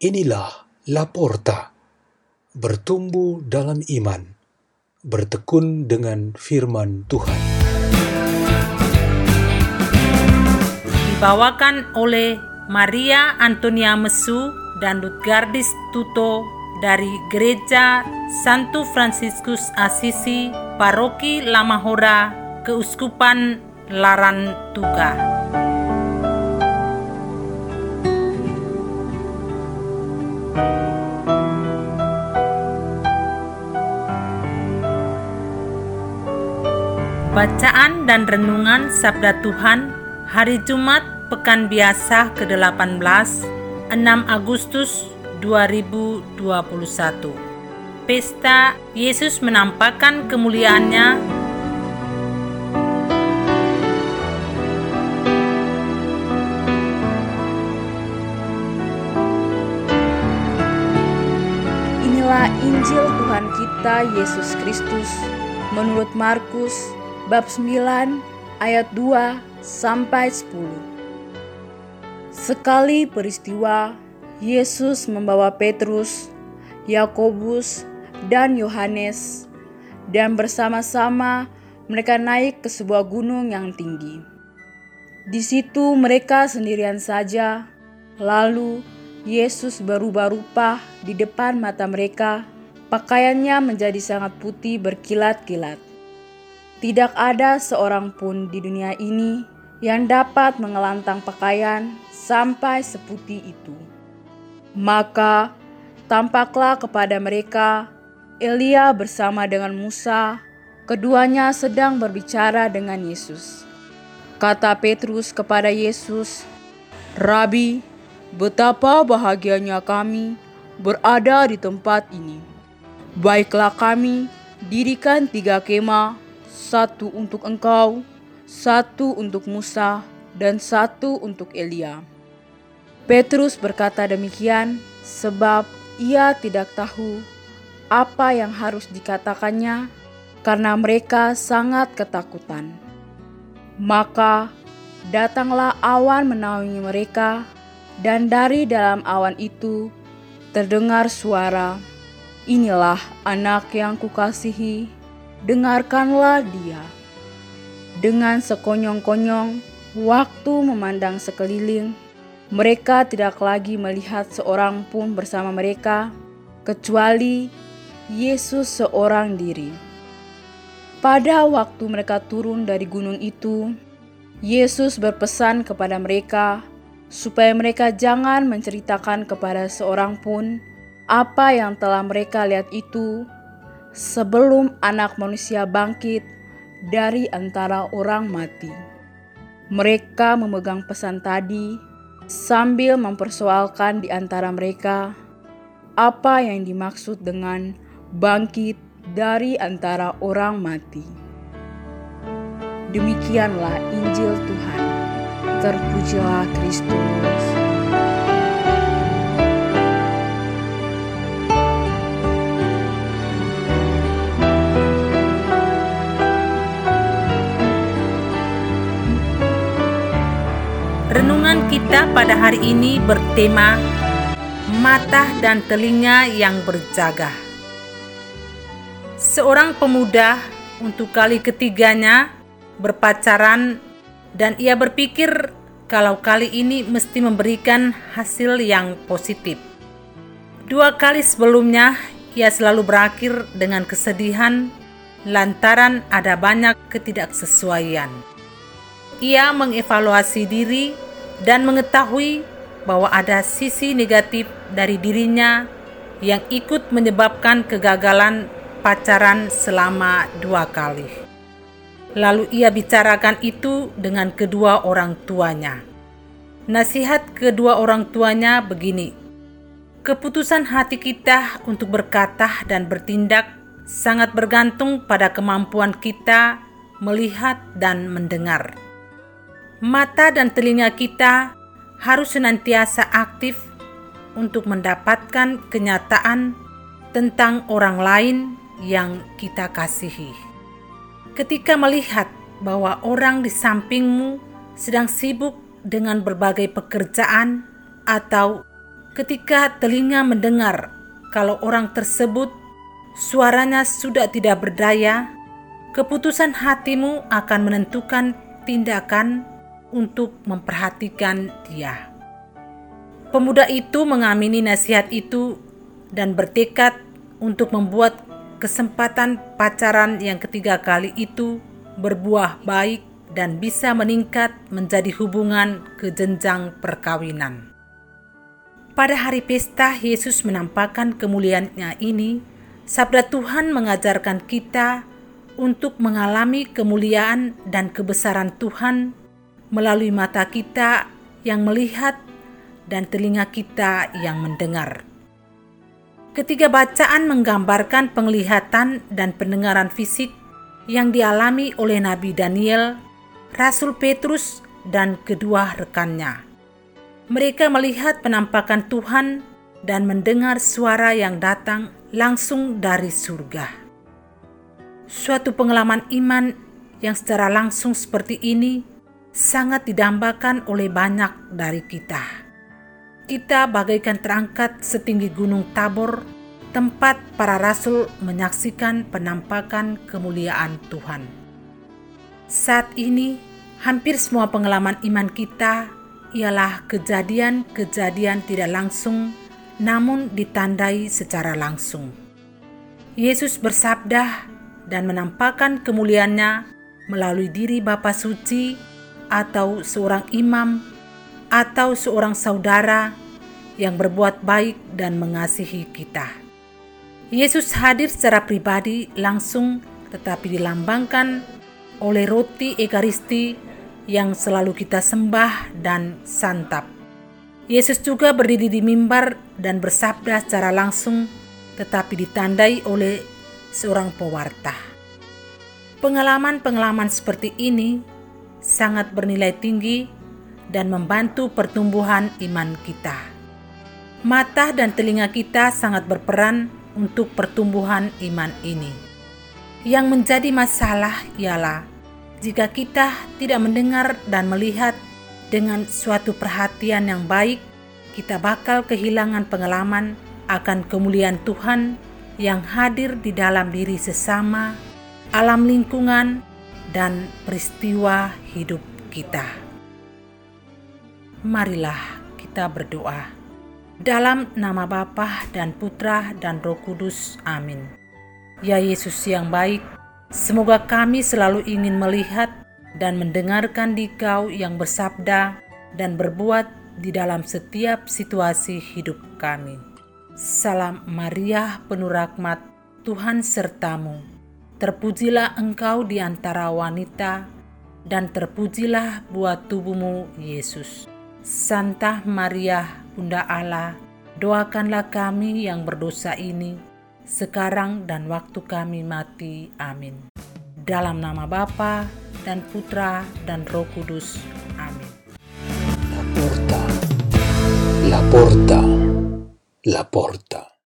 Inilah Laporta, bertumbuh dalam iman, bertekun dengan firman Tuhan. Dibawakan oleh Maria Antonia Mesu dan Lutgardis Tuto dari Gereja Santo Fransiskus Asisi, Paroki Lamahora, Keuskupan Larantuka. Bacaan dan Renungan Sabda Tuhan Hari Jumat Pekan Biasa ke-18 6 Agustus 2021 Pesta Yesus menampakkan kemuliaannya. Inilah Injil Tuhan kita Yesus Kristus. Menurut Markus bab 9 ayat 2 sampai 10. Sekali peristiwa Yesus membawa Petrus, Yakobus, dan Yohanes dan bersama-sama mereka naik ke sebuah gunung yang tinggi. Di situ mereka sendirian saja. Lalu Yesus berubah rupa di depan mata mereka. Pakaiannya menjadi sangat putih berkilat-kilat. Tidak ada seorang pun di dunia ini yang dapat mengelantang pakaian sampai seputih itu. Maka tampaklah kepada mereka Elia bersama dengan Musa, keduanya sedang berbicara dengan Yesus. Kata Petrus kepada Yesus, "Rabi, betapa bahagianya kami berada di tempat ini. Baiklah kami dirikan tiga kemah satu untuk engkau, satu untuk Musa, dan satu untuk Elia. Petrus berkata demikian sebab ia tidak tahu apa yang harus dikatakannya karena mereka sangat ketakutan. Maka datanglah awan menaungi mereka dan dari dalam awan itu terdengar suara, Inilah anak yang kukasihi, dengarkanlah dia. Dengan sekonyong-konyong, waktu memandang sekeliling, mereka tidak lagi melihat seorang pun bersama mereka, kecuali Yesus seorang diri. Pada waktu mereka turun dari gunung itu, Yesus berpesan kepada mereka supaya mereka jangan menceritakan kepada seorang pun apa yang telah mereka lihat itu sebelum Anak Manusia bangkit dari antara orang mati. Mereka memegang pesan tadi sambil mempersoalkan di antara mereka apa yang dimaksud dengan bangkit dari antara orang mati. Demikianlah Injil Tuhan. Terpujilah Kristus. Kita pada hari ini bertema mata dan telinga yang berjaga. Seorang pemuda untuk kali ketiganya berpacaran dan ia berpikir kalau kali ini mesti memberikan hasil yang positif. Dua kali sebelumnya ia selalu berakhir dengan kesedihan lantaran ada banyak ketidaksesuaian ia mengevaluasi diri dan mengetahui bahwa ada sisi negatif dari dirinya yang ikut menyebabkan kegagalan pacaran selama dua kali. Lalu ia bicarakan itu dengan kedua orang tuanya. Nasihat kedua orang tuanya begini: keputusan hati kita untuk berkata dan bertindak sangat bergantung pada kemampuan kita melihat dan mendengar mata dan telinga kita harus senantiasa aktif untuk mendapatkan kenyataan tentang orang lain yang kita kasihi. Ketika melihat bahwa orang di sampingmu sedang sibuk dengan berbagai pekerjaan atau ketika telinga mendengar kalau orang tersebut suaranya sudah tidak berdaya, keputusan hatimu akan menentukan tindakan untuk memperhatikan dia. Pemuda itu mengamini nasihat itu dan bertekad untuk membuat kesempatan pacaran yang ketiga kali itu berbuah baik dan bisa meningkat menjadi hubungan ke jenjang perkawinan. Pada hari pesta, Yesus menampakkan kemuliaannya ini. Sabda Tuhan mengajarkan kita untuk mengalami kemuliaan dan kebesaran Tuhan melalui mata kita yang melihat dan telinga kita yang mendengar. Ketiga bacaan menggambarkan penglihatan dan pendengaran fisik yang dialami oleh Nabi Daniel, Rasul Petrus, dan kedua rekannya. Mereka melihat penampakan Tuhan dan mendengar suara yang datang langsung dari surga. Suatu pengalaman iman yang secara langsung seperti ini sangat didambakan oleh banyak dari kita kita bagaikan terangkat setinggi gunung Tabor, tempat para rasul menyaksikan penampakan kemuliaan Tuhan. Saat ini, hampir semua pengalaman iman kita ialah kejadian-kejadian tidak langsung, namun ditandai secara langsung. Yesus bersabda dan menampakkan kemuliaannya melalui diri Bapa Suci atau seorang imam atau seorang saudara yang berbuat baik dan mengasihi kita. Yesus hadir secara pribadi langsung tetapi dilambangkan oleh roti Ekaristi yang selalu kita sembah dan santap. Yesus juga berdiri di mimbar dan bersabda secara langsung tetapi ditandai oleh seorang pewarta. Pengalaman-pengalaman seperti ini sangat bernilai tinggi dan membantu pertumbuhan iman kita. Mata dan telinga kita sangat berperan untuk pertumbuhan iman ini. Yang menjadi masalah ialah jika kita tidak mendengar dan melihat dengan suatu perhatian yang baik, kita bakal kehilangan pengalaman akan kemuliaan Tuhan yang hadir di dalam diri sesama, alam lingkungan, dan peristiwa hidup kita marilah kita berdoa. Dalam nama Bapa dan Putra dan Roh Kudus. Amin. Ya Yesus yang baik, semoga kami selalu ingin melihat dan mendengarkan Dikau yang bersabda dan berbuat di dalam setiap situasi hidup kami. Salam Maria, penuh rahmat, Tuhan sertamu. Terpujilah engkau di antara wanita, dan terpujilah buah tubuhmu, Yesus. Santa Maria, Bunda Allah, doakanlah kami yang berdosa ini, sekarang dan waktu kami mati. Amin. Dalam nama Bapa dan Putra dan Roh Kudus. Amin. La porta, la porta, la porta.